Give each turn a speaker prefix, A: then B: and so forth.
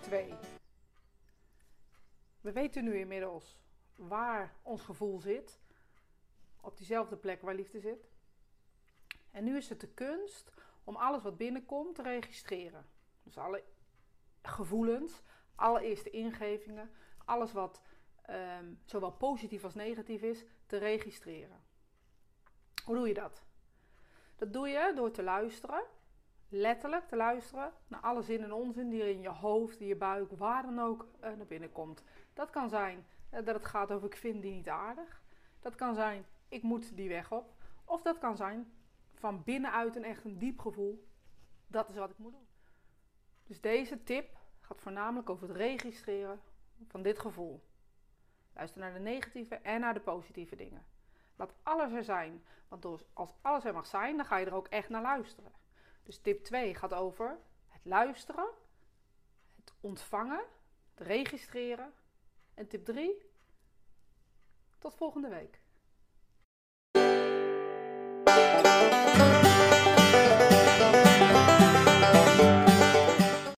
A: 2. We weten nu inmiddels waar ons gevoel zit. Op diezelfde plek waar liefde zit. En nu is het de kunst om alles wat binnenkomt te registreren. Dus alle gevoelens, allereerste ingevingen, alles wat ehm, zowel positief als negatief is, te registreren. Hoe doe je dat? Dat doe je door te luisteren letterlijk te luisteren naar alle zin en onzin die er in je hoofd, in je buik, waar dan ook uh, naar binnen komt. Dat kan zijn uh, dat het gaat over ik vind die niet aardig. Dat kan zijn ik moet die weg op. Of dat kan zijn van binnenuit een echt een diep gevoel. Dat is wat ik moet doen. Dus deze tip gaat voornamelijk over het registreren van dit gevoel. Luister naar de negatieve en naar de positieve dingen. Laat alles er zijn. Want als alles er mag zijn, dan ga je er ook echt naar luisteren. Dus tip 2 gaat over het luisteren, het ontvangen, het registreren. En tip 3, tot volgende week.